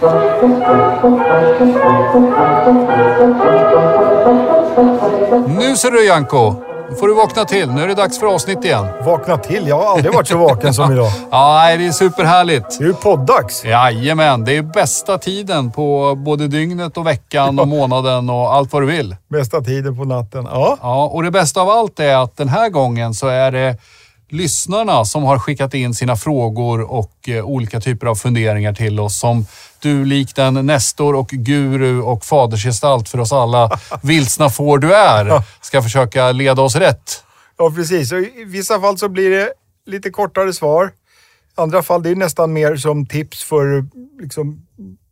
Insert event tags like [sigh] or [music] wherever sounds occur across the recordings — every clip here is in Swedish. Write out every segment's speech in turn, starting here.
Nu ser du Janko. Nu får du vakna till. Nu är det dags för avsnitt igen. Vakna till? Jag har aldrig varit så vaken som idag. Ja, [laughs] nej, det är superhärligt. Det är ju poddags. Jajamän, det är bästa tiden på både dygnet och veckan och månaden och allt vad du vill. Bästa tiden på natten. Ja. Ja, och det bästa av allt är att den här gången så är det lyssnarna som har skickat in sina frågor och eh, olika typer av funderingar till oss som du likt en nestor och guru och fadersgestalt för oss alla vilsna får du är ska försöka leda oss rätt. ja, precis. Och I vissa fall så blir det lite kortare svar. I andra fall det är nästan mer som tips för liksom,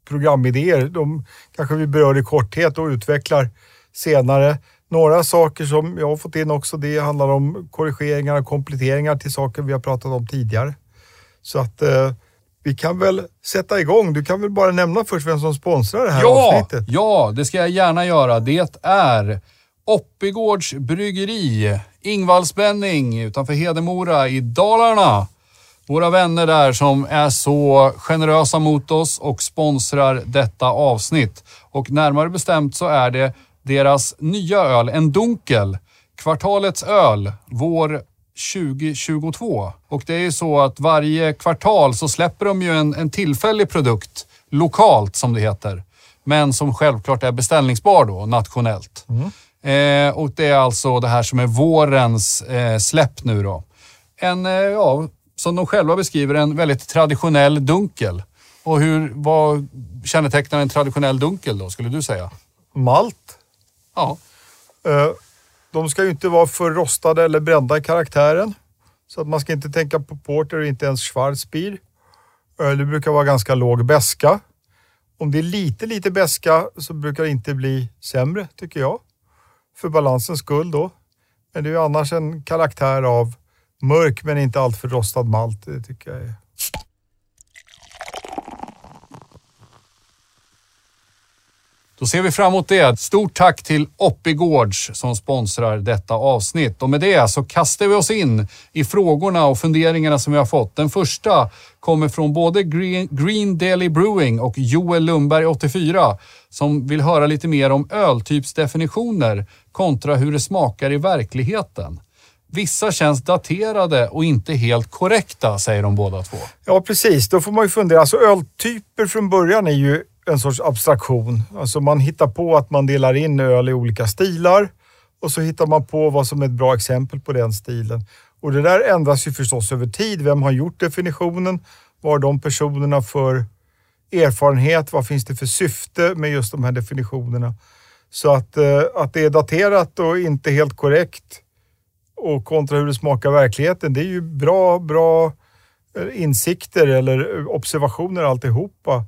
programidéer. De kanske vi berör i korthet och utvecklar senare. Några saker som jag har fått in också, det handlar om korrigeringar och kompletteringar till saker vi har pratat om tidigare. Så att eh, vi kan väl sätta igång. Du kan väl bara nämna först vem som sponsrar det här Ja, avsnittet. ja, det ska jag gärna göra. Det är Oppigårds bryggeri, Ingvallsbänning utanför Hedemora i Dalarna. Våra vänner där som är så generösa mot oss och sponsrar detta avsnitt. Och närmare bestämt så är det deras nya öl, en dunkel. Kvartalets öl, vår 2022. Och det är ju så att varje kvartal så släpper de ju en, en tillfällig produkt lokalt som det heter. Men som självklart är beställningsbar då nationellt. Eh, och det är alltså det här som är vårens eh, släpp nu då. En, eh, ja, som de själva beskriver, en väldigt traditionell dunkel. Och hur, vad kännetecknar en traditionell dunkel då, skulle du säga? Malt. Ja, Eh, de ska ju inte vara för rostade eller brända i karaktären. Så att man ska inte tänka på porter och inte ens schwarzbier. Öl Det brukar vara ganska låg beska. Om det är lite, lite beska så brukar det inte bli sämre, tycker jag. För balansens skull då. Men det är ju annars en karaktär av mörk men inte alltför rostad malt. Det tycker jag är... Då ser vi fram emot det. Stort tack till Oppigårds som sponsrar detta avsnitt. Och med det så kastar vi oss in i frågorna och funderingarna som vi har fått. Den första kommer från både Green, Green Daily Brewing och Joel Lundberg 84 som vill höra lite mer om öltypsdefinitioner kontra hur det smakar i verkligheten. Vissa känns daterade och inte helt korrekta, säger de båda två. Ja, precis. Då får man ju fundera. Alltså öltyper från början är ju en sorts abstraktion. Alltså man hittar på att man delar in öl i olika stilar och så hittar man på vad som är ett bra exempel på den stilen. Och det där ändras ju förstås över tid. Vem har gjort definitionen? Vad har de personerna för erfarenhet? Vad finns det för syfte med just de här definitionerna? Så att, eh, att det är daterat och inte helt korrekt och kontra hur det smakar i verkligheten, det är ju bra, bra eh, insikter eller eh, observationer alltihopa.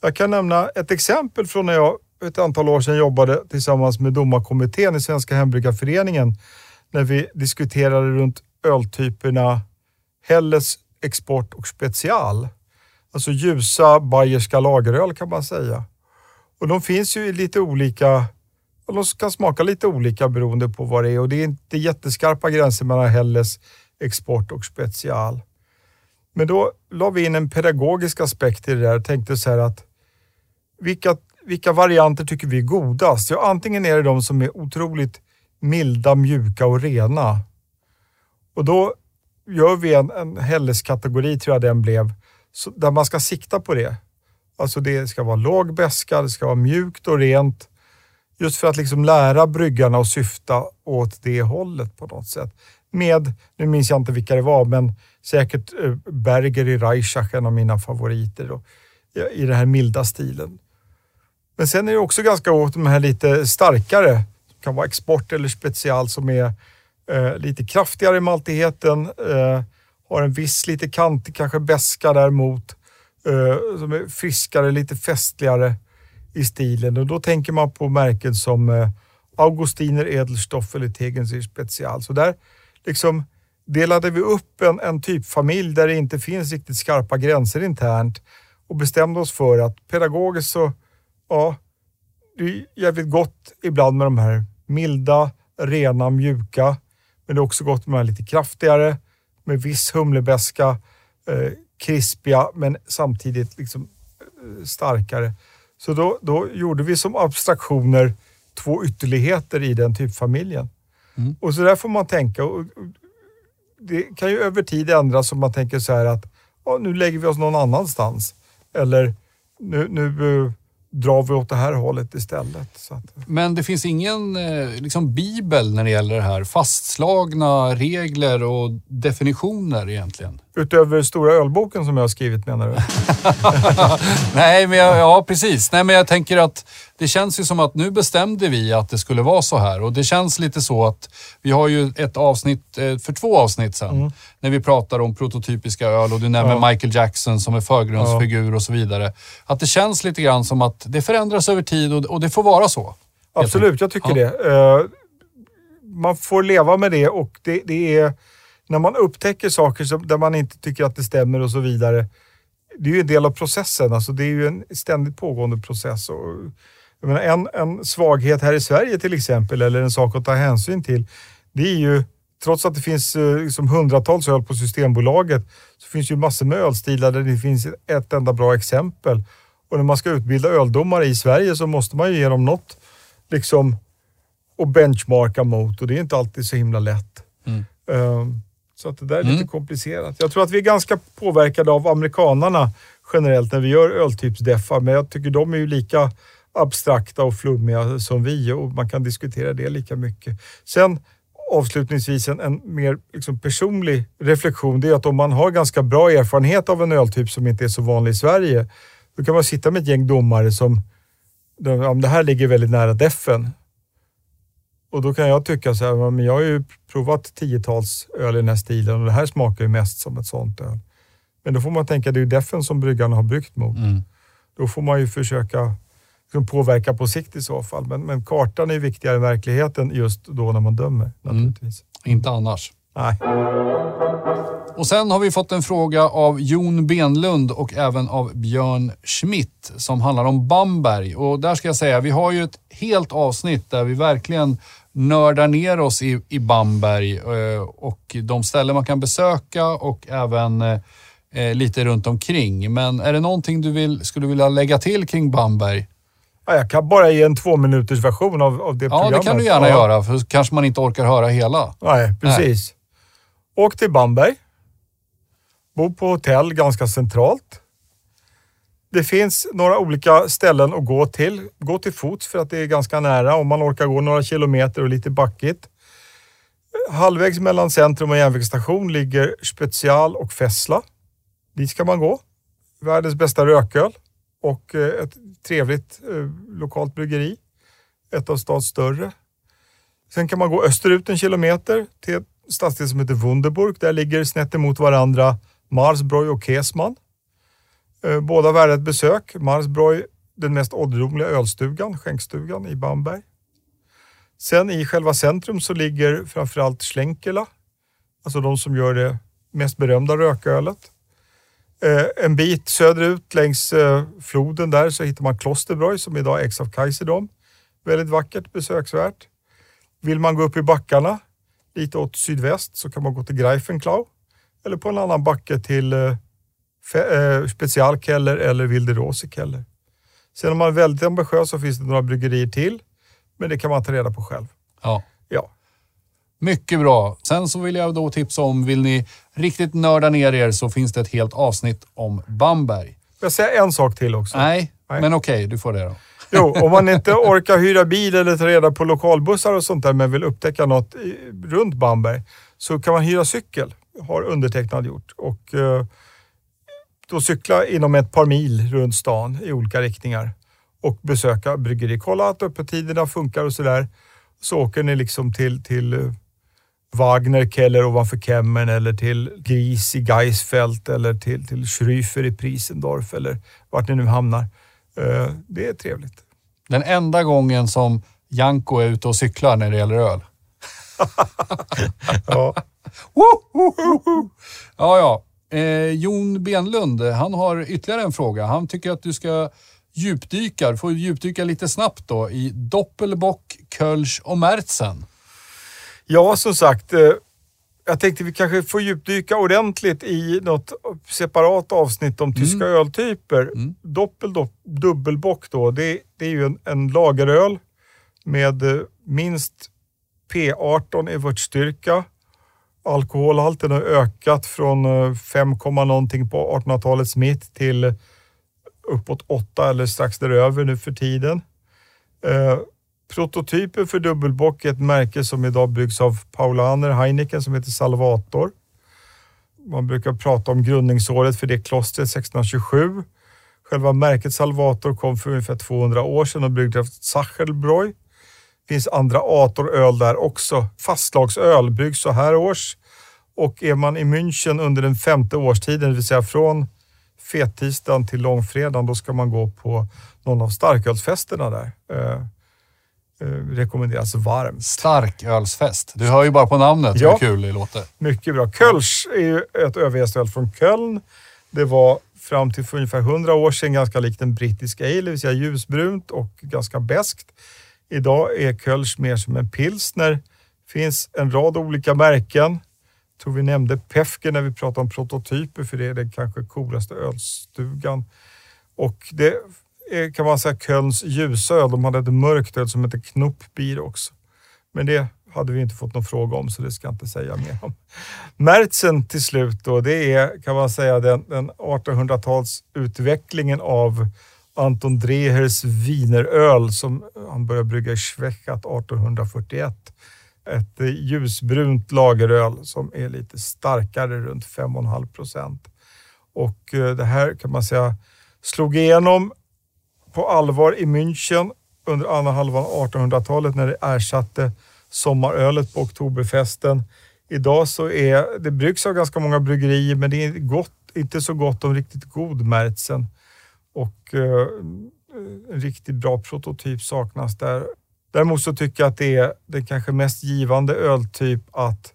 Jag kan nämna ett exempel från när jag ett antal år sedan jobbade tillsammans med domarkommittén i Svenska hembyggarföreningen när vi diskuterade runt öltyperna Helles, Export och Special. Alltså ljusa bayerska lageröl kan man säga. Och de finns ju i lite olika och de kan smaka lite olika beroende på vad det är och det är inte jätteskarpa gränser mellan Helles, Export och Special. Men då la vi in en pedagogisk aspekt i det där och tänkte så här att vilka, vilka varianter tycker vi är godast? Ja, antingen är det de som är otroligt milda, mjuka och rena. Och då gör vi en, en Helles-kategori, tror jag den blev, så, där man ska sikta på det. Alltså det ska vara låg beska, det ska vara mjukt och rent. Just för att liksom lära bryggarna att syfta åt det hållet på något sätt. Med, nu minns jag inte vilka det var, men säkert eh, Berger i Reichach, en av mina favoriter då, i den här milda stilen. Men sen är det också ganska åt de här lite starkare, som kan vara export eller special, som är eh, lite kraftigare i maltigheten, eh, har en viss lite kantig, kanske beska däremot, eh, som är friskare, lite festligare i stilen. Och då tänker man på märken som eh, Augustiner Edelstoff eller Tegensir Special. Så där liksom delade vi upp en, en typfamilj där det inte finns riktigt skarpa gränser internt och bestämde oss för att pedagogiskt så, ja, det är jävligt gott ibland med de här milda, rena, mjuka. Men det är också gott med de här lite kraftigare, med viss humlebeska, eh, krispiga men samtidigt liksom starkare. Så då, då gjorde vi som abstraktioner två ytterligheter i den typfamiljen. Mm. Och så där får man tänka. Och, och, det kan ju över tid ändras om man tänker så här att ja, nu lägger vi oss någon annanstans. Eller nu, nu eh, drar vi åt det här hållet istället. Så att, Men det finns ingen eh, liksom bibel när det gäller det här. Fastslagna regler och definitioner egentligen utöver stora ölboken som jag har skrivit menar du? [laughs] Nej, men jag, ja precis. Nej, men jag tänker att det känns ju som att nu bestämde vi att det skulle vara så här och det känns lite så att vi har ju ett avsnitt, eh, för två avsnitt sedan, när vi pratar om prototypiska öl och du nämner Ja. Michael Jackson som är förgrundsfigur och så vidare. Att det känns lite grann som att det förändras över tid och, och det får vara så. Absolut, jag tycker Ja. det. Eh, man får leva med det och det, det är när man upptäcker saker som, där man inte tycker att det stämmer och så vidare. Det är ju en del av processen. Alltså det är ju en ständigt pågående process. Och, menar, en, en svaghet här i Sverige till exempel, eller en sak att ta hänsyn till, det är ju Trots att det finns eh, liksom hundratals öl på Systembolaget så finns ju massor med ölstilar där det finns ett enda bra exempel. Och när man ska utbilda öldomare i Sverige så måste man ju ge dem något liksom och benchmarka mot och det är inte alltid så himla lätt. Mm. Ehm, så att det där är lite Mm. komplicerat. Jag tror att vi är ganska påverkade av amerikanarna generellt när vi gör öltypsdeffar, men jag tycker de är ju lika abstrakta och flummiga som vi och man kan diskutera det lika mycket. Sen avslutningsvis en, en mer liksom personlig reflektion, det är att om man har ganska bra erfarenhet av en öltyp som inte är så vanlig i Sverige, då kan man sitta med ett gäng domare som, de, ja, det här ligger väldigt nära deffen. Och då kan jag tycka så här, men jag har ju provat tiotals öl i den här stilen och det här smakar ju mest som ett sånt öl. Men då får man tänka, det är ju deffen som bryggarna har bryggt mot. Mm. Då får man ju försöka liksom påverka på sikt i så fall. Men, men kartan är viktigare än verkligheten just då när man dömer naturligtvis. Inte annars. Nej. Och sen har vi fått en fråga av Jon Benlund och även av Björn Schmidt som handlar om Bamberg. Och där ska jag säga, vi har ju ett helt avsnitt där vi verkligen nördar ner oss i, i Bamberg eh, och de ställen man kan besöka och även eh, eh, lite runt omkring. Men är det någonting du vill, skulle vilja lägga till kring Bamberg? Ja, jag kan bara ge en två minuters version av, av det Ja, programmet. det kan du gärna Ja. göra för kanske man inte orkar höra hela. Nej, precis. Åk till Bamberg. Bo på hotell ganska centralt. Det finns några olika ställen att gå till. Gå till fots för att det är ganska nära om man orkar gå några kilometer och lite backigt. Halvvägs mellan centrum och järnvägsstation ligger Special och Fessla. Dit ska man gå. Världens bästa rököl och eh, ett trevligt eh, lokalt bryggeri. Ett av stads större. Sen kan man gå österut en kilometer till ett stadsdel som heter Wunderburg. Där ligger snett emot varandra Marsbräu och Kesman. Eh, båda värda ett besök. Marsbräu, den mest ålderdomliga ölstugan, skänkstugan i Bamberg. Sen i själva centrum så ligger framförallt Schlenkela, alltså de som gör det mest berömda rökölet. Eh, en bit söderut längs eh, floden där så hittar man Klosterbräu som idag ägs av Kaiserdom. Väldigt vackert, besöksvärt. Vill man gå upp i backarna lite åt sydväst så kan man gå till Greifenklau eller på en annan backe till eh, eh, Specialkeller eller Wilde Rose-Keller. Sen om man är väldigt ambitiös så finns det några bryggerier till, men det kan man ta reda på själv. Ja. Ja, Mycket bra. Sen så vill jag då tipsa om, vill ni riktigt nörda ner er så finns det ett helt avsnitt om Bamberg. Jag säga en sak till också? Nej, Nej. men okej, du får det då. Jo, om man inte [laughs] orkar hyra bil eller ta reda på lokalbussar och sånt där men vill upptäcka något runt Bamberg så kan man hyra cykel, har undertecknad gjort. Och eh, då cykla inom ett par mil runt stan i olika riktningar och besöka bryggeri. Kolla att öppettiderna funkar och sådär. Så åker ni liksom till, till eh, Wagner Keller ovanför Kemmern eller till Gris i Geisfeld eller till, till Schrüfer i Prisendorf eller vart ni nu hamnar. Eh, Det är trevligt. Den enda gången som Janko är ute och cyklar när det gäller öl. [laughs] Ja. Ja, ja. Eh, Jon Benlund, han har ytterligare en fråga. Han tycker att du ska djupdyka, du får djupdyka lite snabbt då, i Doppelbock, Kölsch och Märzen. Ja, som sagt. eh, jag tänkte vi kanske får djupdyka ordentligt i något separat avsnitt om tyska öltyper. Mm. Doppel, dopp, dubbelbock då, det, det är ju en, en lageröl med eh, minst P18 i vörtstyrka. Alkoholhalten har ökat från eh, 5, någonting på 1800-talets mitt till uppåt 8 eller strax däröver nu för tiden. Eh, prototypen för dubbelbock är ett märke som idag byggs av Paulaner Heineken som heter Salvator. Man brukar prata om grundningsåret för det klostret 1627. Själva märket Salvator kom för ungefär 200 år sedan och byggdes av Sachelbräu. Finns andra Atoröl där också. Fastlagsöl bryggs så här års. Och är man i München under den femte årstiden, det vill säga från fettisdagen till långfredagen, då ska man gå på någon av starkölsfesterna där. Eh, eh, rekommenderas varmt. Starkölsfest. Du hör ju bara på namnet Ja. hur kul det låter. Mycket bra. Kölsch är ju ett övergästöl från Köln. Det var fram till för ungefär 100 år sedan ganska likt en brittisk ale, det vill säga ljusbrunt och ganska beskt. Idag är Kölsch mer som en pilsner. finns en rad olika märken. Jag tror vi nämnde Pefke när vi pratade om prototyper, för det är den kanske coolaste ölstugan. Och det är, kan man säga, Kölns ljusöl. De hade ett mörkt öl som heter Knoppbier också. Men det hade vi inte fått någon fråga om, så det ska jag inte säga mer om. Märtsen till slut då, det är kan man säga den, den 1800-talsutvecklingen av Anton Drehers wieneröl som eh, han började brygga i Schwechat 1841. Ett eh, ljusbrunt lageröl som är lite starkare, runt 5,5 procent. Och eh, det här kan man säga slog igenom på allvar i München under andra halvan av 1800-talet när det ersatte sommarölet på oktoberfesten. Idag så är det bryggs av ganska många bryggerier men det är gott, inte så gott om riktigt god Märtsen. Och eh, en riktigt bra prototyp saknas där. Däremot så tycker jag att det är den kanske mest givande öltyp att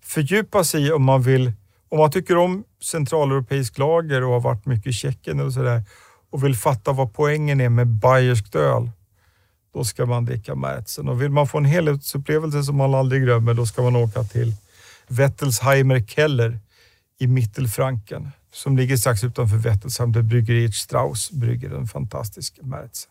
fördjupa sig i om man vill. Om man tycker om centraleuropeisk lager och har varit mycket i Tjeckien och sådär och vill fatta vad poängen är med bayerskt öl, då ska man dricka Märzen Och vill man få en helhetsupplevelse som man aldrig glömmer, då ska man åka till Wettelsheimer Keller i Mittelfranken som ligger strax utanför Wettelsheim där bryggeriet Strauss brygger en fantastisk Märtsen.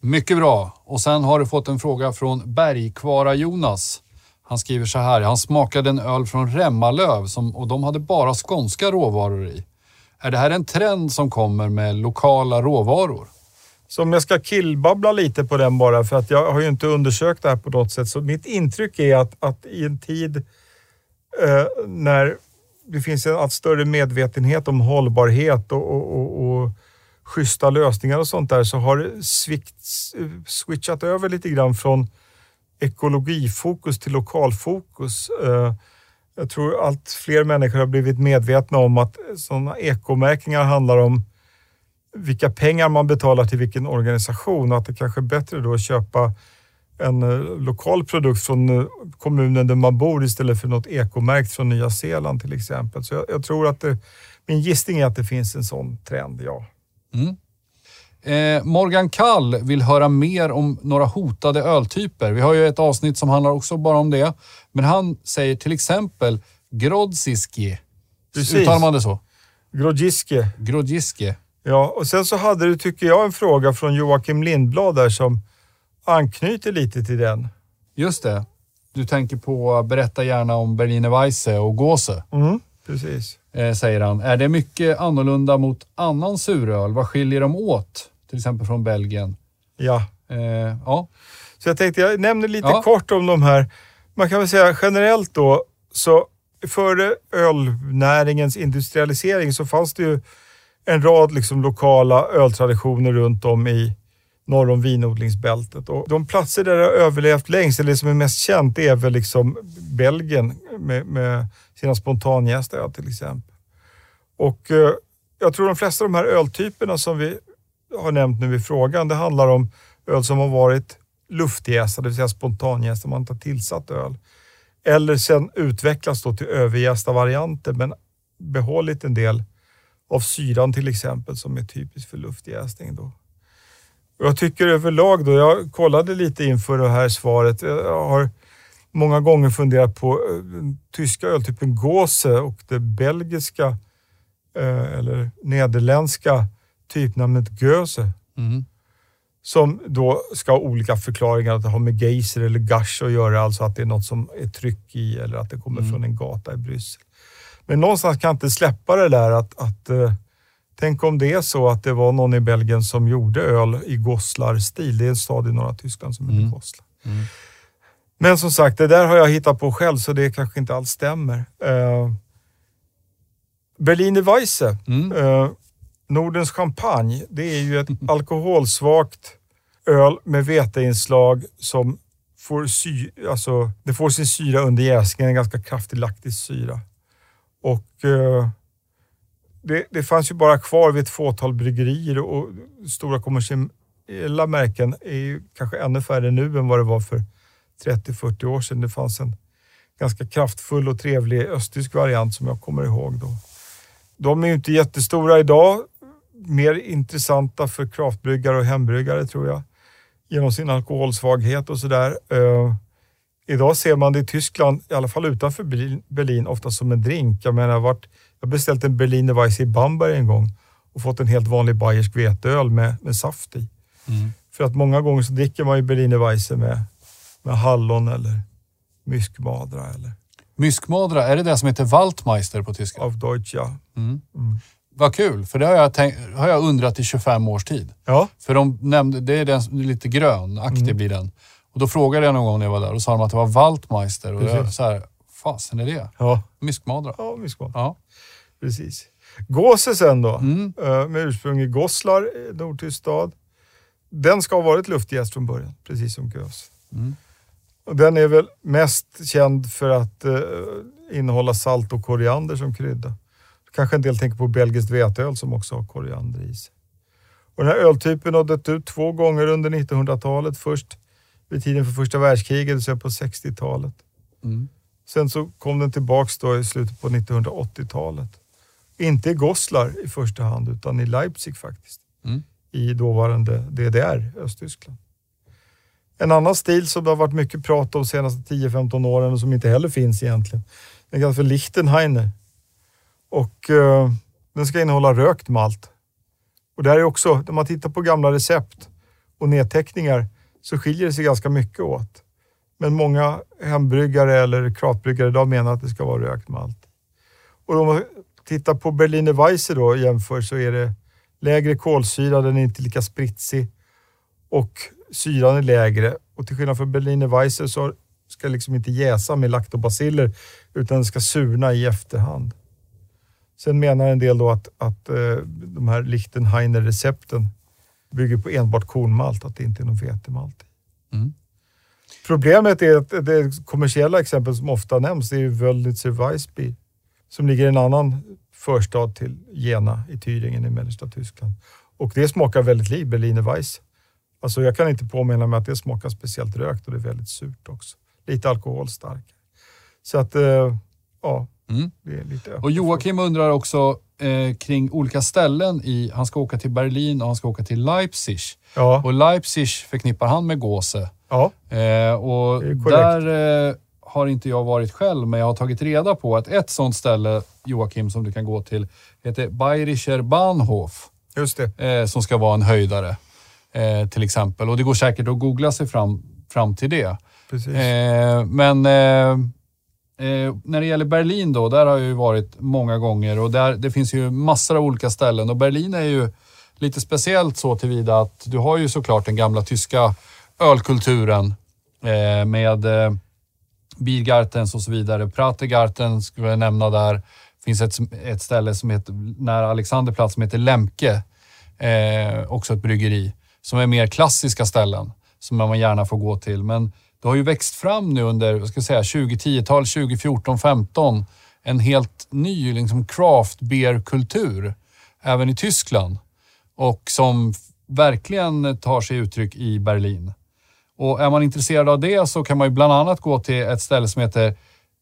Mycket bra. Och sen har du fått en fråga från Bergkvara-Jonas. Han skriver så här. Han smakade en öl från Remmalöv som, och de hade bara skånska råvaror i. Är det här en trend som kommer med lokala råvaror? Så om jag ska killbabbla lite på den bara, för att jag har ju inte undersökt det här på något sätt. Så mitt intryck är att, att i en tid eh, när det finns en allt större medvetenhet om hållbarhet och, och, och, och schyssta lösningar och sånt där, så har det svikt, switchat över lite grann från ekologifokus till lokalfokus. Eh, jag tror allt fler människor har blivit medvetna om att sådana ekomärkningar handlar om vilka pengar man betalar till vilken organisation och att det kanske är bättre då att köpa en eh, lokal produkt från eh, kommunen där man bor istället för något ekomärkt från Nya Zeeland till exempel. Så jag, jag tror att det, min gissning är att det finns en sån trend, ja. Eh, Morgan Kall vill höra mer om några hotade öltyper. Vi har ju ett avsnitt som handlar också bara om det. Men han säger till exempel Grodziski. Precis. Uttalar man det så? Grodziske. Grodziski. Ja, och sen så hade du, tycker jag, en fråga från Joakim Lindblad där som anknyter lite till den. Just det. Du tänker på berätta gärna om Berliner Weisse och Gåse, Mm, precis. eh, säger han. Är det mycket annorlunda mot annan suröl? Vad skiljer de åt? Till exempel från Belgien. Ja, Eh, ja, Så jag tänkte, jag nämner lite Ja. kort om de här. Man kan väl säga generellt då, så före ölnäringens industrialisering så fanns det ju en rad liksom lokala öltraditioner runt om i norr om vinodlingsbältet. Och de platser där det har överlevt längst, eller det som är mest känt, det är väl liksom Belgien med, med sina spontanjästa till exempel. Och eh, jag tror de flesta av de här öltyperna som vi har nämnt nu i frågan, det handlar om öl som har varit luftjästa, det vill säga spontanjästa, man inte har tillsatt öl. Eller sen utvecklas då till överjästa varianter, men behållit en del av syran till exempel som är typiskt för luftjäsning. Då. Jag tycker överlag då, jag kollade lite inför det här svaret, jag har många gånger funderat på eh, tyska öltypen Gose och det belgiska eh, eller nederländska typnamnet Göse. Mm. Som då ska ha olika förklaringar, att det har med geyser eller gush att göra, alltså att det är något som är tryck i eller att det kommer Mm. från en gata i Bryssel. Men någonstans kan jag inte släppa det där att, att eh, tänk om det är så att det var någon i Belgien som gjorde öl i Goslar-stil. Det är en stad i norra Tyskland som heter Mm. Goslar. Mm. Men som sagt, det där har jag hittat på själv så det kanske inte alls stämmer. Uh, Berliner Weisse, Mm. eh, Nordens champagne, det är ju ett [laughs] alkoholsvagt öl med veteinslag som får, sy alltså, det får sin syra under jäsningen, en ganska kraftig laktisk syra. Och eh, det, det fanns ju bara kvar vid ett fåtal bryggerier och stora kommersiella märken är ju kanske ännu färre nu än vad det var för 30-40 år sedan. Det fanns en ganska kraftfull och trevlig östtysk variant som jag kommer ihåg då. De är ju inte jättestora idag. Mer intressanta för kraftbryggare och hembryggare tror jag. Genom sin alkoholsvaghet och sådär. Uh, idag ser man det i Tyskland, i alla fall utanför Berlin, ofta som en drink. Jag menar, vart jag beställt en Berliner Weisse i Bamberg en gång och fått en helt vanlig bayersk veteöl med, med saft i. Mm. För att många gånger så dricker man ju Berliner Weisse med, med hallon eller myskmadra eller Myskmadra, är det det som heter Waldmeister på tyska? av Deutsch, ja. Mm. Mm. Vad kul, för det har jag, tänkt, har jag undrat i 25 års tid. Ja, För de nämnde, det är den, lite grönaktig Mm. blir den. Och då frågade jag någon gång när jag var där och sa de att det var Waldmeister. Och jag så här, fasen är det? ja. Myskmadra. ja myskmadra. Ja. Precis. Gåse sen då, Mm. eh, med ursprung i Goslar, eh, nordtysk stad. Den ska ha varit luftjäst från början, precis som Gös. Mm. Och den är väl mest känd för att eh, innehålla salt och koriander som krydda. Kanske en del tänker på belgiskt veteöl som också har koriander i sig. Och den här öltypen har dött ut två gånger under 1900-talet. Först vid tiden för första världskriget, det vill säga på 60-talet. Mm. Sen så kom den tillbaks då i slutet på 1980-talet. Inte i Goslar i första hand, utan i Leipzig faktiskt. Mm. I dåvarande DDR, Östtyskland. En annan stil som det har varit mycket prat om de senaste 10-15 åren och som inte heller finns egentligen. Den kallas för Lichtenheiner. Och eh, den ska innehålla rökt malt. Och där är också, när man tittar på gamla recept och nedteckningar så skiljer det sig ganska mycket åt. Men många hembryggare eller kratbryggare idag menar att det ska vara rökt malt. Och man tittar på Berliner Weisse då och jämför så är det lägre kolsyra, den är inte lika spritsig och syran är lägre. Och till skillnad från Berliner Weisse så ska det liksom inte jäsa med laktobaciller utan det ska surna i efterhand. Sen menar en del då att, att eh, de här Lichtenheiner-recepten bygger på enbart kornmalt, att det inte är någon vetemalt. Mm. Problemet är att det kommersiella exempel som ofta nämns det är Wöllnitzer Weissbier som ligger i en annan förstad till Jena i Thüringen i mellersta Tyskland. Och det smakar väldigt likt Berliner Weiss. Alltså jag kan inte påminna mig att det smakar speciellt rökt och det är väldigt surt också. Lite alkoholstarkare. Så att, eh, ja, Mm. det är lite Och Joakim undrar också eh, kring olika ställen i, han ska åka till Berlin och han ska åka till Leipzig. Ja, Och Leipzig förknippar han med Gåse. ja, Eh, och Det är korrekt. där eh, har inte jag varit själv, men jag har tagit reda på att ett sånt ställe, Joakim, som du kan gå till, heter Bayerischer Bahnhof, just det. eh, som ska vara en höjdare eh, till exempel. Och det går säkert att googla sig fram, fram till det. Precis. Eh, men eh, eh, när det gäller Berlin då, där har jag ju varit många gånger och där, det finns ju massor av olika ställen och Berlin är ju lite speciellt så tillvida att du har ju såklart den gamla tyska ölkulturen eh, med Biergartens och så vidare. Prategarten skulle jag nämna där. Det finns ett, ett ställe som heter, nära Alexanderplatz som heter Lemke. Eh, också ett bryggeri. Som är mer klassiska ställen som man gärna får gå till. Men det har ju växt fram nu under vad ska jag säga, 2010-tal, 2014, 15 en helt ny liksom craft beer-kultur även i Tyskland. Och som verkligen tar sig uttryck i Berlin. Och är man intresserad av det så kan man ju bland annat gå till ett ställe som heter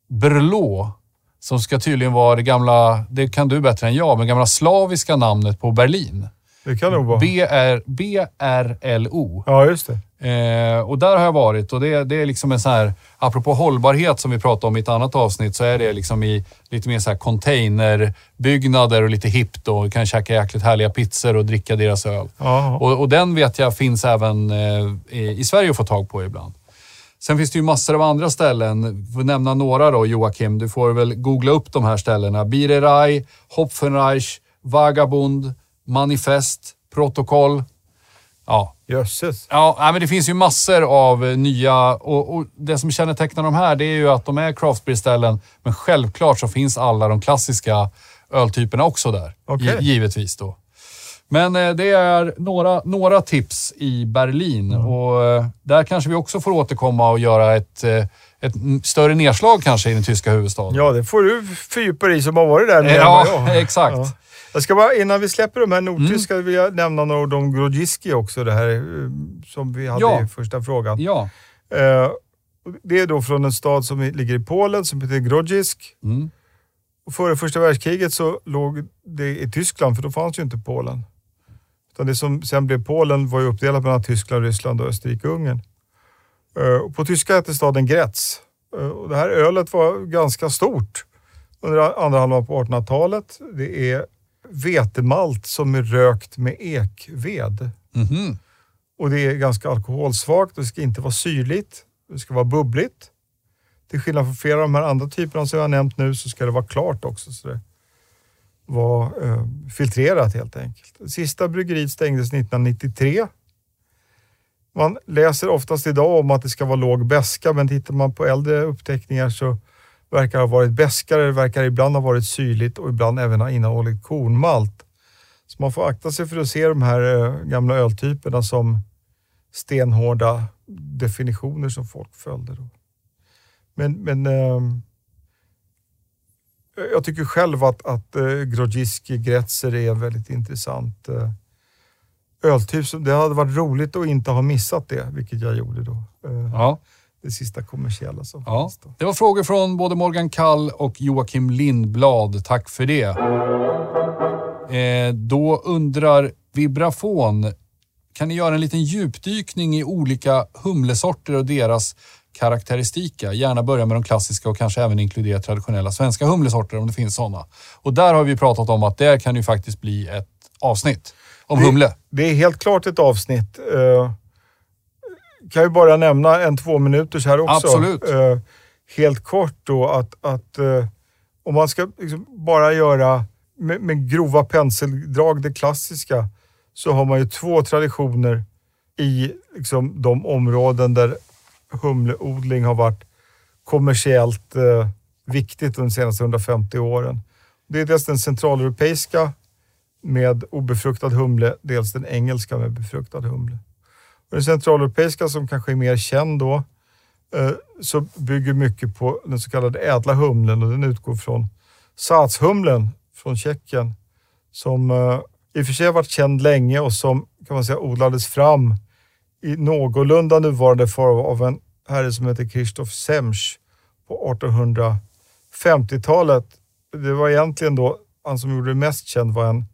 Berlå. Som ska tydligen vara det gamla, det kan du bättre än jag, men gamla slaviska namnet på Berlin. Det kan nog vara. BR, BRLO. Ja, just det. Eh, och där har jag varit och det, det är liksom en så här, apropå hållbarhet som vi pratade om i ett annat avsnitt, så är det liksom i lite mer så här containerbyggnader och lite hippt och kan käka jäkligt härliga pizzor och dricka deras öl. Och, och den vet jag finns även eh, i, i Sverige att få tag på ibland. Sen finns det ju massor av andra ställen. Får nämna några då Joakim. Du får väl googla upp de här ställena. Bireraj, Hopfenreich, Vagabund, Manifest, Protokoll. Ja, Jösses. Ja, men det finns ju massor av eh, nya och, och det som kännetecknar de här det är ju att de är craftbeer-ställen. Men självklart så finns alla de klassiska öltyperna också där. Gi- givetvis då. Men eh, det är några, några tips i Berlin och eh, där kanske vi också får återkomma och göra ett, ett större nedslag kanske i den tyska huvudstaden. Ja, det får du fördjupa dig i som har varit där mer än Ja, vad jag. [laughs] exakt. Ja. Jag ska bara, innan vi släpper de här nordtyska, Mm. vill jag nämna några ord om Grodziski också, det här eh, som vi hade Ja. i första frågan. Ja. Eh, Det är då från en stad som ligger i Polen som heter Grodzisk. Mm. Och före första världskriget så låg det i Tyskland, för då fanns ju inte Polen. Utan det som sen blev Polen var ju uppdelat mellan Tyskland, Ryssland och Österrike-Ungern. Eh, och På tyska hette staden Grätz. Och det här ölet var ganska stort under andra halvan på 1800-talet. Det är vetemalt som är rökt med ekved. Mhm. Och det är ganska alkoholsvagt. Det ska inte vara syrligt. Det ska vara bubbligt. Till skillnad från flera av de här andra typerna som jag har nämnt nu så ska det vara klart också. Så det var eh, filtrerat helt enkelt. Det sista bryggeriet stängdes 1993. Man läser oftast idag om att det ska vara låg beska men tittar man på äldre uppteckningar så verkar ha varit beskare. Det verkar ibland ha varit syrligt och ibland även ha innehållit kornmalt. Så man får akta sig för att se de här eh, gamla öltyperna som stenhårda definitioner som folk följde. Då. Men, men ehm, eh, jag tycker själv att, att eh, Grodziski Gretzer är en väldigt intressant eh, öltyp. Det hade varit roligt att inte ha missat det, vilket jag gjorde då. Ja. Det sista kommersiella som Ja, fanns då. det var frågor från både Morgan Kall och Joakim Lindblad. Tack för det. Eh, då undrar Vibrafon, kan ni göra en liten djupdykning i olika humlesorter och deras karaktäristika? Gärna börja med de klassiska och kanske även inkludera traditionella svenska humlesorter om det finns sådana. Och där har vi pratat om att det kan ju faktiskt bli ett avsnitt om Det- humle. Det är helt klart ett avsnitt. Kan ju bara nämna en två minuters här också. Absolut. Eh, helt kort då att, att eh, om man ska liksom bara göra med, med grova penseldrag det klassiska så har man ju två traditioner i liksom, de områden där humleodling har varit kommersiellt eh, viktigt de senaste 150 åren. Det är dels den centraleuropeiska med obefruktad humle, dels den engelska med befruktad humle. Den centraleuropeiska som kanske är mer känd då, eh, så bygger mycket på den så kallade ädla humlen och den utgår från satshumlen från Tjeckien som eh, i och för sig har varit känd länge och som kan man säga odlades fram i någorlunda nuvarande form av en herre som heter Christoph Semsch på 1850-talet. Det var egentligen då, han som gjorde det mest känd var en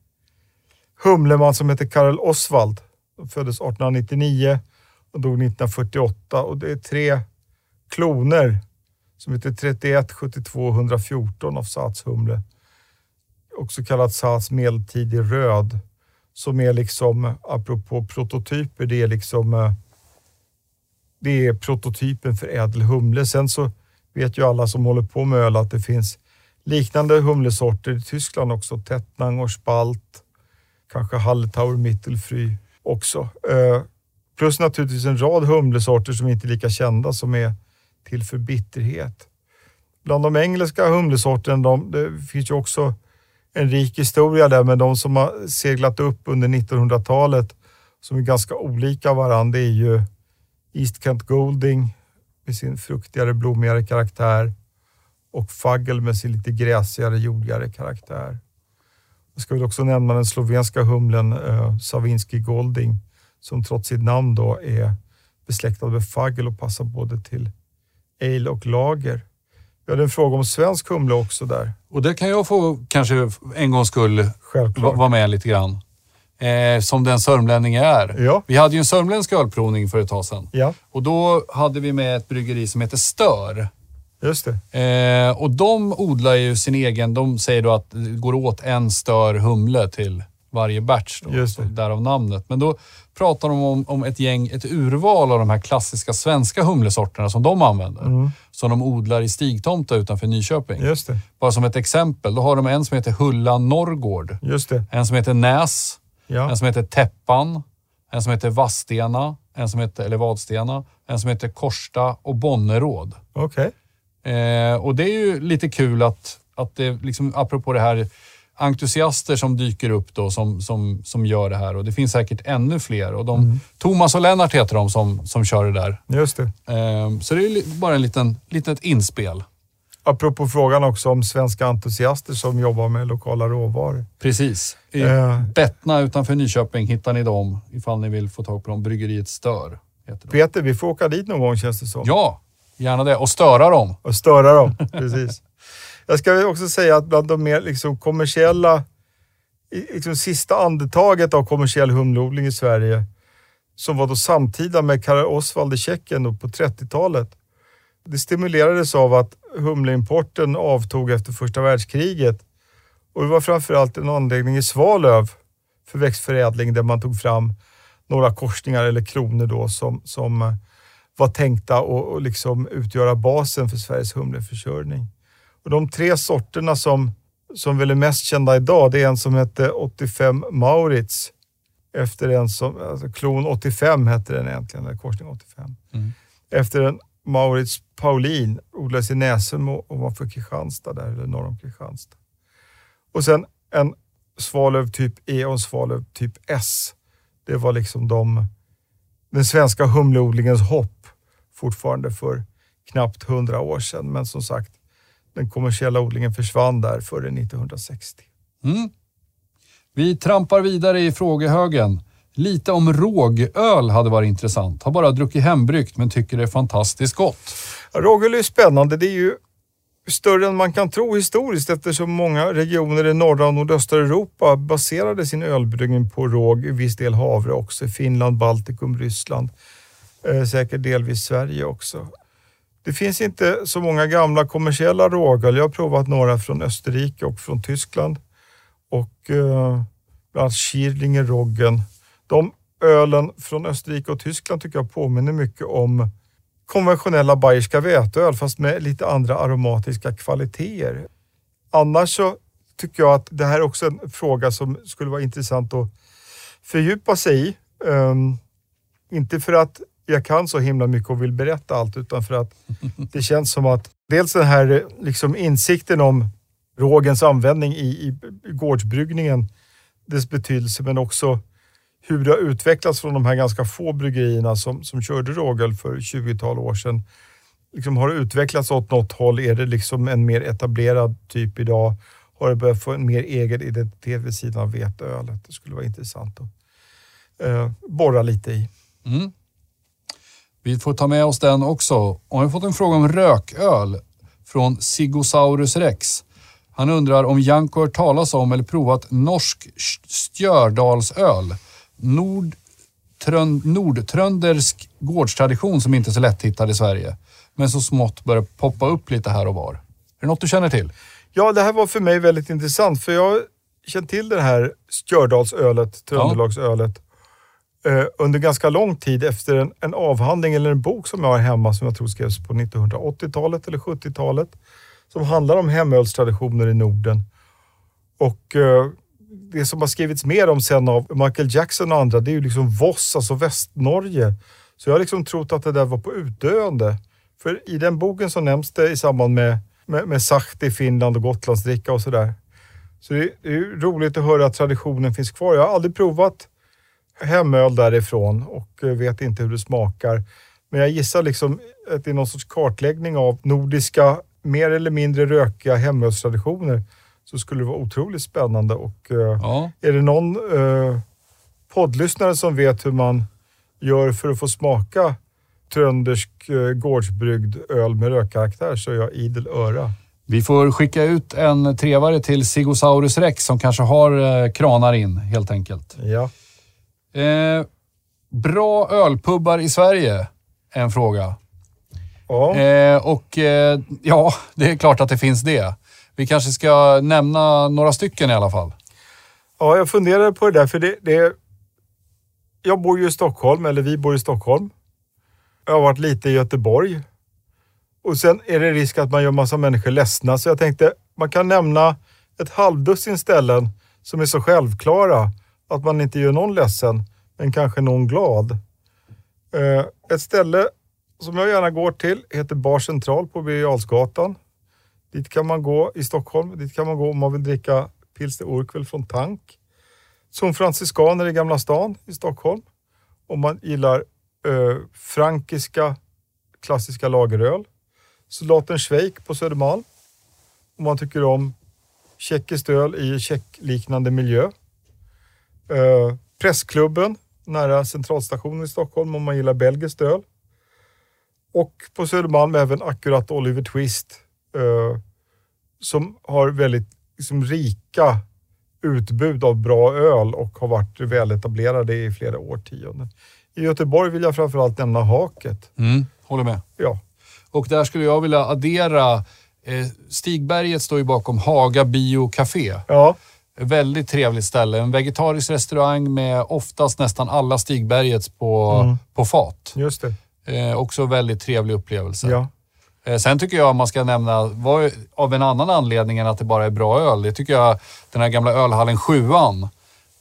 humleman som heter Karel Oswald. Föddes 1899 och dog 1948 och det är tre kloner som heter 31, 72 och 114 av satshumle. Också kallat sats medeltidig röd. Som är liksom, apropå prototyper, det är liksom eh, det är prototypen för ädel humle. Sen så vet ju alla som håller på med öl att det finns liknande humlesorter i Tyskland också. Tettnang och Spalt, kanske Hallertauer Mittelfry också. Eh, plus naturligtvis en rad humlesorter som inte är lika kända som är till för bitterhet. Bland de engelska humlesorterna, de, det finns ju också en rik historia där, men de som har seglat upp under 1900-talet som är ganska olika varandra, det är ju East Kent Golding med sin fruktigare, blommigare karaktär och Fagel med sin lite gräsigare, jordigare karaktär. Jag ska väl också nämna den slovenska humlen eh, Savinski Golding som trots sitt namn då är besläktad med Fagel och passar både till ale och lager. Vi hade en fråga om svensk humle också där, Och det kan jag få kanske en gångs skull självklart. vara med lite grann. Eh, som den sörmlänning jag är. Ja. Vi hade ju en sörmländsk ölprovning för ett tag sedan. Ja, Och då hade vi med ett bryggeri som heter Stör. Just det. Eh, och de odlar ju sin egen, de säger då att det går åt en stör humle till varje batch. Då, Just så det. Därav namnet. Men då pratar de om, om ett gäng, ett urval av de här klassiska svenska humlesorterna som de använder. Mm. Som de odlar i Stigtomta utanför Nyköping. Just det. Bara som ett exempel, då har de en som heter Hulla Norrgård. Just det. En som heter Näs. Ja. En som heter Täppan. En som heter Vadstena. En som heter, eller Vadstena. En som heter Korsta och Bonneråd. Okej. Eh, och det är ju lite kul att, att det, liksom, apropå det här, entusiaster som dyker upp då som, som, som gör det här. Och det finns säkert ännu fler. Och de, Thomas och Lennart heter de som, som kör det där. Just det. Eh, så det är bara en liten, litet inspel. Apropå frågan också om svenska entusiaster som jobbar med lokala råvaror. Precis. I Eh. Bettna utanför Nyköping hittar ni dem ifall ni vill få tag på dem. Bryggeriet Stör heter. Peter, vi får åka dit någon gång känns det som. Ja, gärna det. Och störa dem. Och störa dem. [laughs] Precis. Jag ska också säga att bland de mer liksom kommersiella, liksom sista andetaget av kommersiell humleodling i Sverige, som var då samtida med Karl Oswald i Tjeckien på 30-talet. Det stimulerades av att humleimporten avtog efter första världskriget. Och det var framförallt en anläggning i Svalöv för växtförädling där man tog fram några korsningar eller kloner då som, som eh, var tänkta att liksom utgöra basen för Sveriges humleförsörjning. Och de tre sorterna som, som väl är mest kända idag, det är en som hette 85 Maurits. Efter en som, alltså klon 85 hette den egentligen, eller korsning 85. Mm. Efter en Maurits Paulin, odlades i Näsum ovanför Kristianstad där, eller norr om Kristianstad. Och sen en Svalöv typ E och en Svalöv typ S. Det var liksom de, den svenska humleodlingens hopp fortfarande för knappt hundra år sedan. Men som sagt, den kommersiella odlingen försvann där före 1960. Mm. Vi trampar vidare i frågehögen. Lite om rågöl hade varit intressant. Har bara druckit hembryggt men tycker det är fantastiskt gott. Rågöl är spännande. Det är ju större än man kan tro historiskt eftersom många regioner i norra och nordöstra Europa baserade sin ölbryggning på råg, i viss del havre också. Finland, Baltikum, Ryssland, Eh, säkert delvis Sverige också. Det finns inte så många gamla kommersiella rågöl. Jag har provat några från Österrike och från Tyskland. Och eh, bland annat Schierlinger Roggen. De ölen från Österrike och Tyskland tycker jag påminner mycket om konventionella bayerska veteöl fast med lite andra aromatiska kvaliteter. Annars så tycker jag att det här är också en fråga som skulle vara intressant att fördjupa sig i. Um, inte för att jag kan så himla mycket och vill berätta allt utan för att det känns som att dels den här liksom insikten om rågens användning i, i gårdsbryggningen, dess betydelse men också hur det har utvecklats från de här ganska få bryggerierna som, som körde rågöl för 20-tal år sedan. Liksom har det utvecklats åt något håll? Är det liksom en mer etablerad typ idag? Har det börjat få en mer egen identitet vid sidan av veteölet? Det skulle vara intressant att eh, borra lite i. Mm. Vi får ta med oss den också. Och vi har fått en fråga om rököl från Sigosaurus rex. Han undrar om Janko hört talas om eller provat norsk stjördalsöl. Nord, trön, nordtröndersk gårdstradition som inte är så lätthittad i Sverige. Men så smått börjar poppa upp lite här och var. Är det något du känner till? Ja, det här var för mig väldigt intressant för jag känt till det här Stjördalsölet, Trönderlagsölet, Eh, under ganska lång tid efter en, en avhandling eller en bok som jag har hemma som jag tror skrevs på 1980-talet eller 70-talet. Som handlar om hemölstraditioner i Norden. Och eh, det som har skrivits mer om sen av Michael Jackson och andra, det är ju liksom Voss, alltså Västnorge. Så jag har liksom trott att det där var på utdöende. För i den boken så nämns det i samband med, med, med Sahti, Finland och Gotlandsdricka och sådär. Så det är, det är ju roligt att höra att traditionen finns kvar. Jag har aldrig provat hemöl därifrån och eh, vet inte hur det smakar. Men jag gissar liksom att det är någon sorts kartläggning av nordiska, mer eller mindre rökiga hemölstraditioner. Så skulle det vara otroligt spännande och eh, Ja. är det någon eh, poddlyssnare som vet hur man gör för att få smaka tröndersk eh, gårdsbryggd öl med rökkaraktär så är jag idel öra. Vi får skicka ut en trevare till Sigosaurus rex som kanske har eh, kranar in helt enkelt. Ja. Eh, bra ölpubbar i Sverige? är En fråga. Ja. Eh, och eh, ja, det är klart att det finns det. Vi kanske ska nämna några stycken i alla fall. ja, jag funderar på det där, för det, det... Jag bor ju i Stockholm, eller vi bor i Stockholm. Jag har varit lite i Göteborg. Och sen är det risk att man gör massa människor ledsna, så jag tänkte man kan nämna ett halvdussin ställen som är så självklara att man inte gör någon ledsen, men kanske någon glad. Eh, ett ställe som jag gärna går till heter Bar Central på Birger Dit kan man gå i Stockholm. Dit kan man gå om man vill dricka pilsner Urquell från tank. Som franciskaner i Gamla stan i Stockholm. Om man gillar eh, frankiska klassiska lageröl. Soldaten Schweik på Södermalm. Om man tycker om tjeckiskt öl i tjeckliknande miljö. Eh, Pressklubben nära Centralstationen i Stockholm om man gillar belgiskt öl. Och på Södermalm även Akkurat Oliver Twist eh, som har väldigt liksom, rika utbud av bra öl och har varit väletablerade i flera årtionden. I Göteborg vill jag framförallt nämna Haket. Mm, håller med. Ja, Och där skulle jag vilja addera, eh, Stigberget står ju bakom Haga Bio Café. ja, Väldigt trevligt ställe. En vegetarisk restaurang med oftast nästan alla Stigbergets på, på fat. just det. Eh, också väldigt trevlig upplevelse. Ja. Eh, sen tycker jag man ska nämna, var, av en annan anledning än att det bara är bra öl, det tycker jag den här gamla ölhallen Sjuan,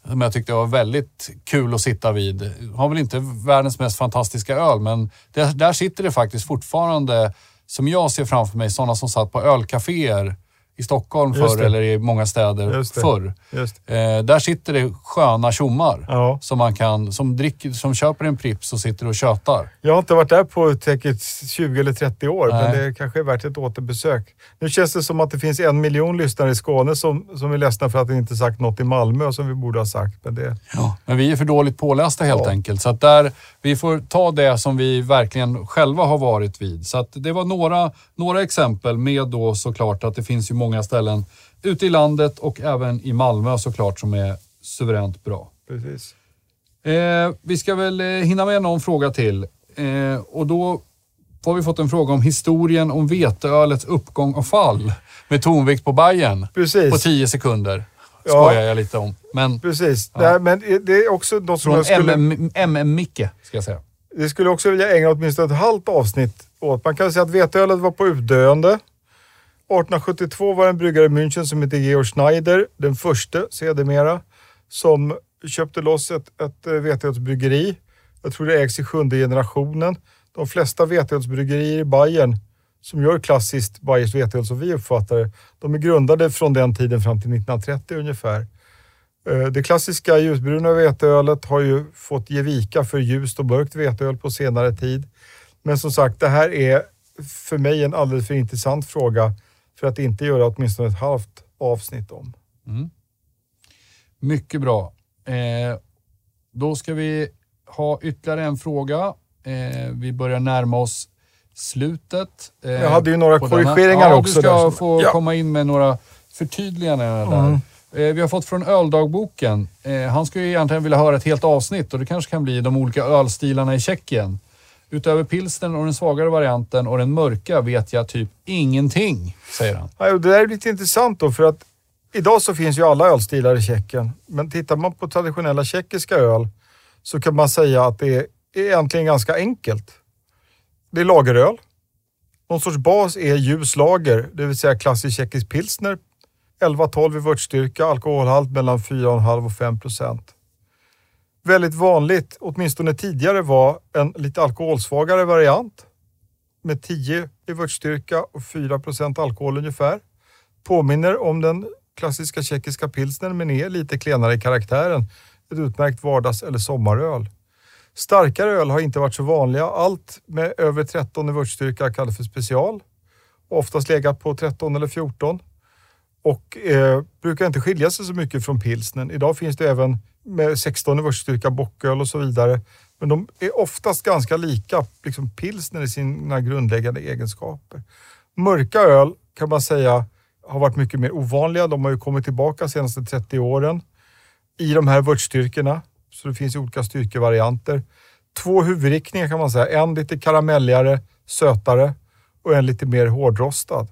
som jag tyckte var väldigt kul att sitta vid. Har väl inte världens mest fantastiska öl, men där, där sitter det faktiskt fortfarande, som jag ser framför mig, sådana som satt på ölcaféer i Stockholm förr eller i många städer Just förr. Just. Eh, där sitter det sköna tjommar Ja. som man kan, som, dricker, som köper en Pripps och sitter och tjötar. Jag har inte varit där på säkert 20 eller 30 år, men Nej. det kanske är värt ett återbesök. Nu känns det som att det finns en miljon lyssnare i Skåne som, som är ledsna för att vi inte sagt något i Malmö som vi borde ha sagt. Men det, Ja. Men vi är för dåligt pålästa helt Ja. enkelt. Så att där, vi får ta det som vi verkligen själva har varit vid. Så att det var några, några exempel med då såklart att det finns ju många ställen ute i landet och även i Malmö såklart som är suveränt bra. precis. Eh, vi ska väl eh, hinna med någon fråga till. Eh, och då har vi fått en fråga om historien om veteölets uppgång och fall med tonvikt på Bayern Precis. på 10 sekunder. Ja. Skojar jag lite om. Men Precis. Ja. Det, här, men det är också något som från jag skulle... MM, MM-Micke, ska jag säga. Det skulle också vilja ägna åtminstone ett halvt avsnitt åt. Man kan säga att veteölet var på utdöende. 1872 var det en bryggare i München som hette Georg Schneider, den första sedermera, som köpte loss ett, ett eh, veteölsbryggeri. Jag tror det ägs i sjunde generationen. De flesta veteölsbryggerier i Bayern som gör klassiskt bayerskt veteöl som vi uppfattar det, de är grundade från den tiden fram till 1930 ungefär. Eh, det klassiska ljusbruna veteölet har ju fått ge vika för ljust och mörkt veteöl på senare tid. Men som sagt, det här är för mig en alldeles för intressant fråga för att inte göra åtminstone ett halvt avsnitt om. Mycket bra. Eh, då ska vi ha ytterligare en fråga. Eh, vi börjar närma oss slutet. Eh, Jag hade ju några korrigeringar ja, också Du ska där. få Ja. komma in med några förtydliganden där. Mm. Eh, vi har fått från Öldagboken. Eh, han skulle ju egentligen vilja höra ett helt avsnitt och det kanske kan bli de olika ölstilarna i Tjeckien. Utöver pilsnern och den svagare varianten och den mörka vet jag typ ingenting, säger han. Ja, det där är lite intressant då för att idag så finns ju alla ölstilar i Tjeckien. Men tittar man på traditionella tjeckiska öl så kan man säga att det är egentligen ganska enkelt. Det är lageröl. Någon sorts bas är ljus lager, det vill säga klassisk tjeckisk pilsner. 11-12 i vörtstyrka, alkoholhalt mellan 4,5 och 5 procent. Väldigt vanligt, åtminstone tidigare, var en lite alkoholsvagare variant med 10 i vörtstyrka och 4 procent alkohol ungefär. Påminner om den klassiska tjeckiska pilsnern men är lite klenare i karaktären. Ett utmärkt vardags eller sommaröl. Starkare öl har inte varit så vanliga. Allt med över 13 i vörtstyrka kallas för special. Oftast legat på 13 eller 14 och eh, brukar inte skilja sig så mycket från pilsnen. Idag finns det även med 16 i vörtstyrka bocköl och så vidare. Men de är oftast ganska lika liksom pilsner i sina grundläggande egenskaper. Mörka öl kan man säga har varit mycket mer ovanliga. De har ju kommit tillbaka de senaste 30 åren i de här vörtstyrkorna. Så det finns olika styrkevarianter. Två huvudriktningar kan man säga. En lite karamelligare, sötare och en lite mer hårdrostad.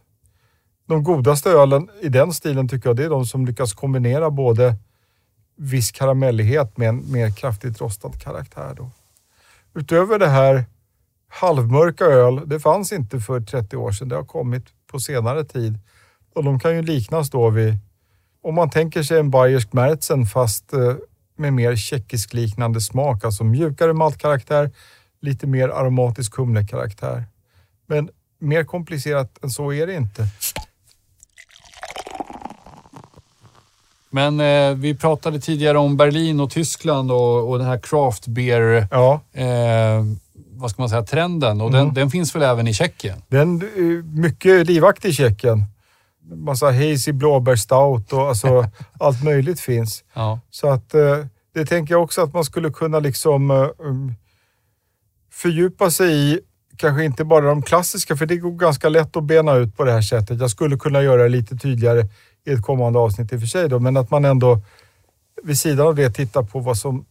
De godaste ölen i den stilen tycker jag det är de som lyckas kombinera både viss karamellighet med en mer kraftigt rostad karaktär. Då. Utöver det här halvmörka öl, det fanns inte för 30 år sedan. Det har kommit på senare tid. Och de kan ju liknas då vid, om man tänker sig en bayersk Märzen fast eh, med mer tjeckisk liknande smak. Alltså mjukare maltkaraktär, lite mer aromatisk humlekaraktär. Men mer komplicerat än så är det inte. Men eh, vi pratade tidigare om Berlin och Tyskland och, och den här craft beer, Ja, eh, vad ska man säga, trenden. Och den, Mm. den finns väl även i Tjeckien? den är mycket livaktig i Tjeckien. Massa hazy blåbärsstout och alltså [laughs] allt möjligt finns. Ja. Så att eh, det tänker jag också att man skulle kunna liksom eh, um, fördjupa sig i, kanske inte bara de klassiska, för det går ganska lätt att bena ut på det här sättet. Jag skulle kunna göra det lite tydligare i ett kommande avsnitt i och för sig då, men att man ändå vid sidan av det tittar på vad som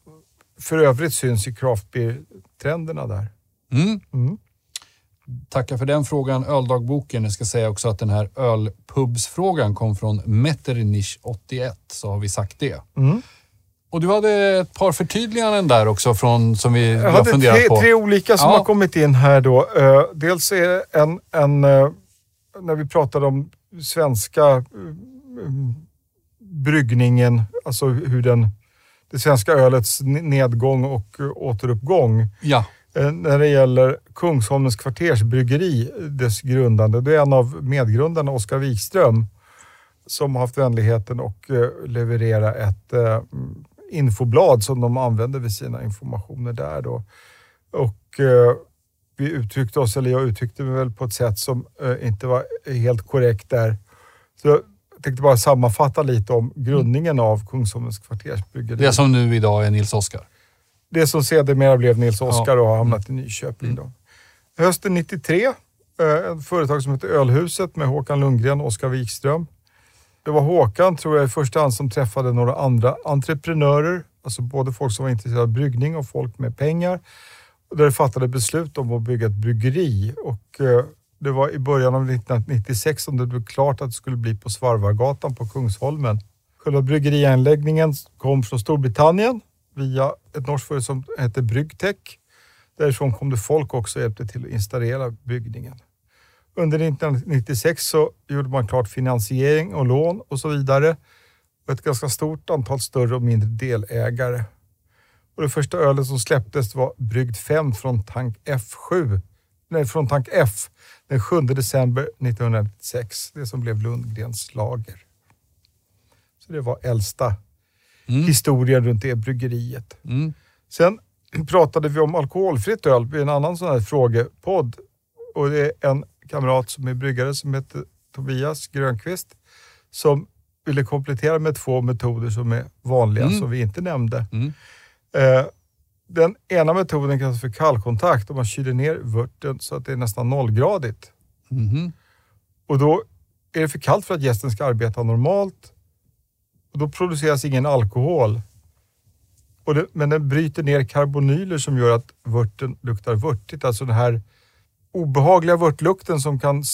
för övrigt syns i craft beer-trenderna där. Mm. Mm. Tackar för den frågan, öldagboken. Jag ska säga också att den här ölpubsfrågan kom från Metternich81, så har vi sagt det. Mm. Och du hade ett par förtydliganden där också från, som vi Jag har funderat tre, på. tre olika som Ja. har kommit in här då. Eh, dels är det en, en eh, när vi pratade om svenska eh, bryggningen, alltså hur den, det svenska ölets nedgång och eh, återuppgång. Ja, Eh, När det gäller Kungsholmens kvartersbryggeri, dess grundande, det är en av medgrundarna, Oskar Wikström, som har haft vänligheten att eh, leverera ett infoblad som de använder vid sina informationer där. Då. Och vi uttryckte oss, eller jag uttryckte mig väl på ett sätt som inte var helt korrekt där. Så tänkte bara sammanfatta lite om grundningen av Kungsholmens kvartersbryggeri. det som nu idag är Nils Oskar. Det som sedermera blev Nils Oskar och har hamnat i Nyköping. Då. Hösten 93, eh, ett företag som heter Ölhuset med Håkan Lundgren och Oskar Wikström. Det var Håkan, tror jag, i första hand som träffade några andra entreprenörer, alltså både folk som var intresserade av bryggning och folk med pengar. Där det fattade beslut om att bygga ett bryggeri. Och, eh, det var i början av 1996 som det blev klart att det skulle bli på Svarvargatan på Kungsholmen. Själva bryggerianläggningen kom från Storbritannien via ett norskt företag som hette Bryggtech. Därifrån kom det folk också och hjälpte till att installera byggningen. Under 1996 så gjorde man klart finansiering och lån och så vidare. Och ett ganska stort antal större och mindre delägare. Och det första ölet som släpptes var Brygd 5 från tank F7. Nej, från tank F den 7 december 1996. Det som blev Lundgrens lager. Så det var äldsta Mm. historien runt det bryggeriet. Mm. Sen pratade vi om alkoholfritt öl i en annan sån här frågepodd. Och det är en kamrat som är bryggare som heter Tobias Grönqvist som ville komplettera med två metoder som är vanliga Mm. som vi inte nämnde. Mm. Eh, den ena metoden kallas för kallkontakt och man kyler ner vörten så att det är nästan nollgradigt. Mhm. Och då är det för kallt för att gästen ska arbeta normalt. Och då produceras ingen alkohol. Och det, men den bryter ner karbonyler som gör att vörten luktar vörtigt. Alltså den här obehagliga vörtlukten som kan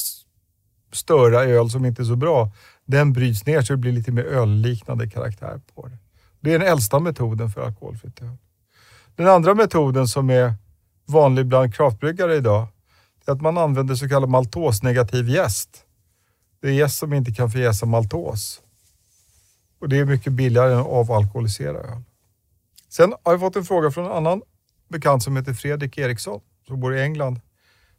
störa öl som inte är så bra. Den bryts ner så det blir lite mer ölliknande karaktär på det. Det är den äldsta metoden för alkoholfritt öl. Den andra metoden som är vanlig bland craftbryggare idag är att man använder så kallad maltosnegativ jäst. Det är jäst som inte kan förjäsa maltos. Och det är mycket billigare än att avalkoholisera öl. Sen har jag fått en fråga från en annan bekant som heter Fredrik Eriksson, som bor i England,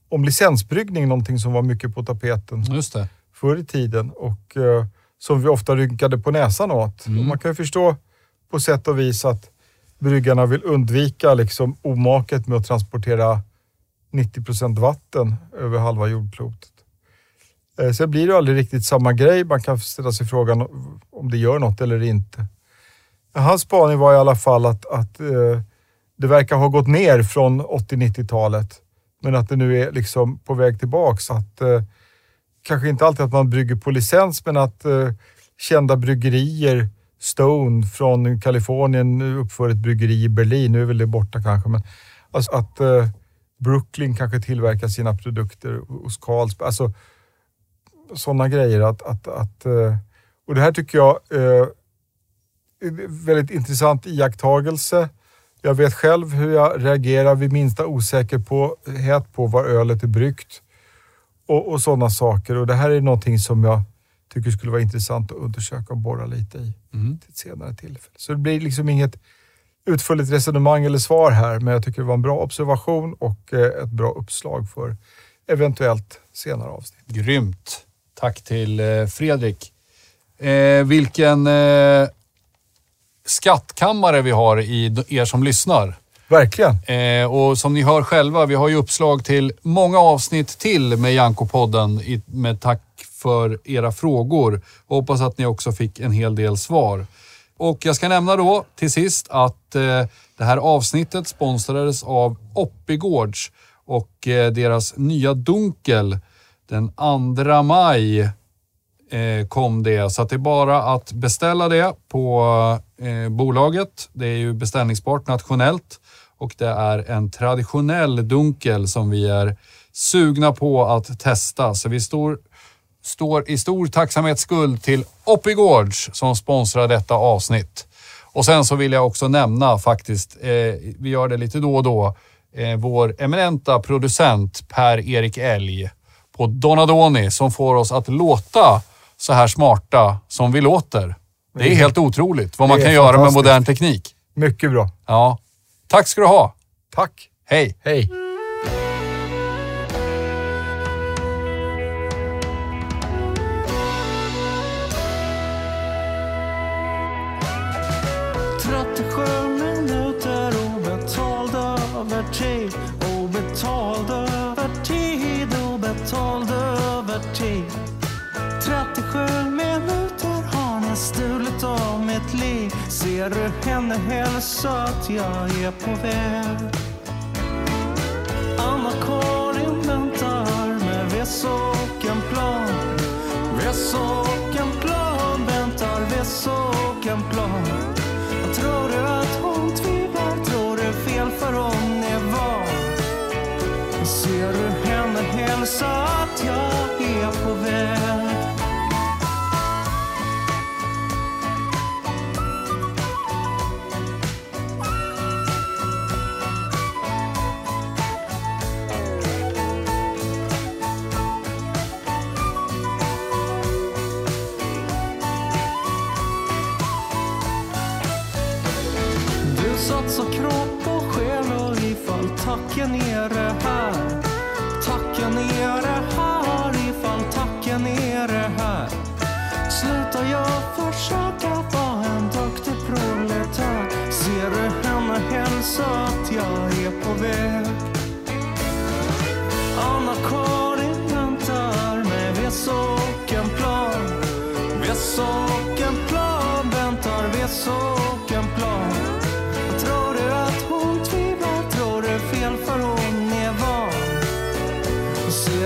om licensbryggning, någonting som var mycket på tapeten Just det. förr i tiden och eh, som vi ofta rynkade på näsan åt. Mm. Man kan ju förstå på sätt och vis att bryggarna vill undvika liksom omaket med att transportera 90 procent vatten över halva jordklotet. Eh, Sen blir det aldrig riktigt samma grej. Man kan ställa sig frågan om det gör något eller inte. Hans spaning var i alla fall att, att eh, det verkar ha gått ner från 80-90-talet. Men att det nu är liksom på väg tillbaks. Att, eh, kanske inte alltid att man brygger på licens, men att eh, kända bryggerier, Stone från Kalifornien uppför ett bryggeri i Berlin. Nu är väl det borta kanske, men alltså att eh, Brooklyn kanske tillverkar sina produkter hos Carlsberg. Alltså, sådana grejer. Att, att, att, eh, och det här tycker jag eh, är väldigt intressant iakttagelse. Jag vet själv hur jag reagerar vid minsta osäkerhet på var ölet är bryggt och, och sådana saker. Och det här är någonting som jag tycker skulle vara intressant att undersöka och borra lite i mm. till ett senare tillfälle. Så det blir liksom inget utförligt resonemang eller svar här, men jag tycker det var en bra observation och eh, ett bra uppslag för eventuellt senare avsnitt. Grymt! Tack till eh, Fredrik. Eh, vilken eh, skattkammare vi har i er som lyssnar. Verkligen. Eh, och som ni hör själva, vi har ju uppslag till många avsnitt till med Janko-podden med tack för era frågor. Och hoppas att ni också fick en hel del svar. Och jag ska nämna då till sist att eh, det här avsnittet sponsrades av Oppigårds och eh, deras nya Dunkel den 2 maj eh, kom det, så att det är bara att beställa det på eh, bolaget. Det är ju beställningsbart nationellt och det är en traditionell dunkel som vi är sugna på att testa. Så vi står, står i stor tacksamhetsskuld till Oppigårds som sponsrar detta avsnitt. Och sen så vill jag också nämna faktiskt, eh, vi gör det lite då och då, eh, vår eminenta producent Per-Erik Elg på Donadoni som får oss att låta så här smarta som vi låter. Det är mm. helt otroligt vad man kan göra med modern teknik. Mycket bra. Ja. Tack ska du ha. Tack. Hej. Hej. 37 minuter obetald övertid, obetald övertid, obetald övertid. 37 minuter har ni stulit av mitt liv. Ser du henne hälsa att jag är på väg? Henne hälsa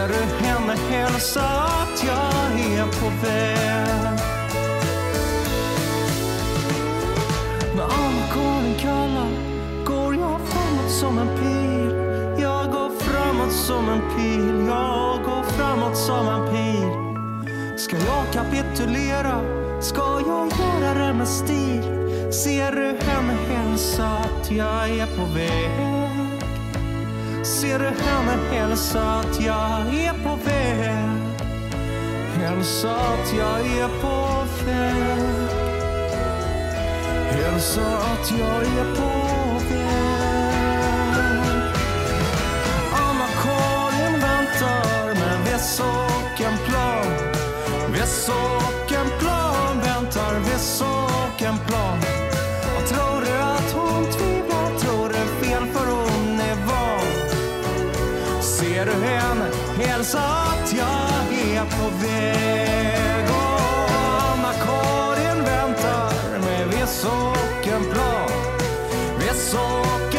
Ser du henne hälsa att jag är på väg? När Anna-Karin kallar går jag framåt som en pil. Jag går framåt som en pil. Jag går framåt som en pil. Ska jag kapitulera? Ska med stil? Ser du henne hälsa att jag är på väg? Ser du henne hälsa att jag är på väg Hälsa att jag är på väg Hälsa att jag är på väg Anna-Karin väntar med väss och en plan Väss och väntar väss och en plan Och tror du att hon tvivlar? Tror du fel för hon är van? Ser du henne hälsa att jag är på väg och Anna-Karin väntar med väss och en plan Väss och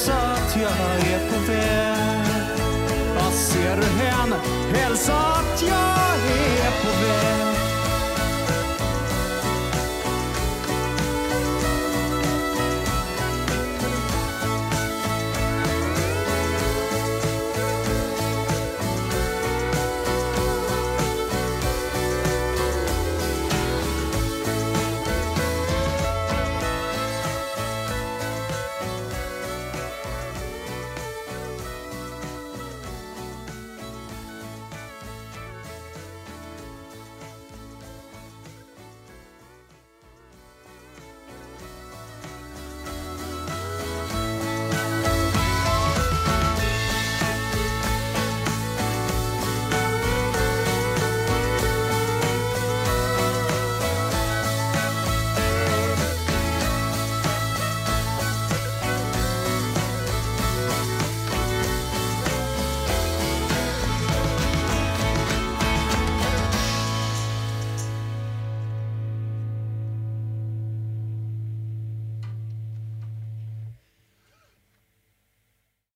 hälsa att jag är på väg. Ja, ser du henne, hälsa att jag är på väg.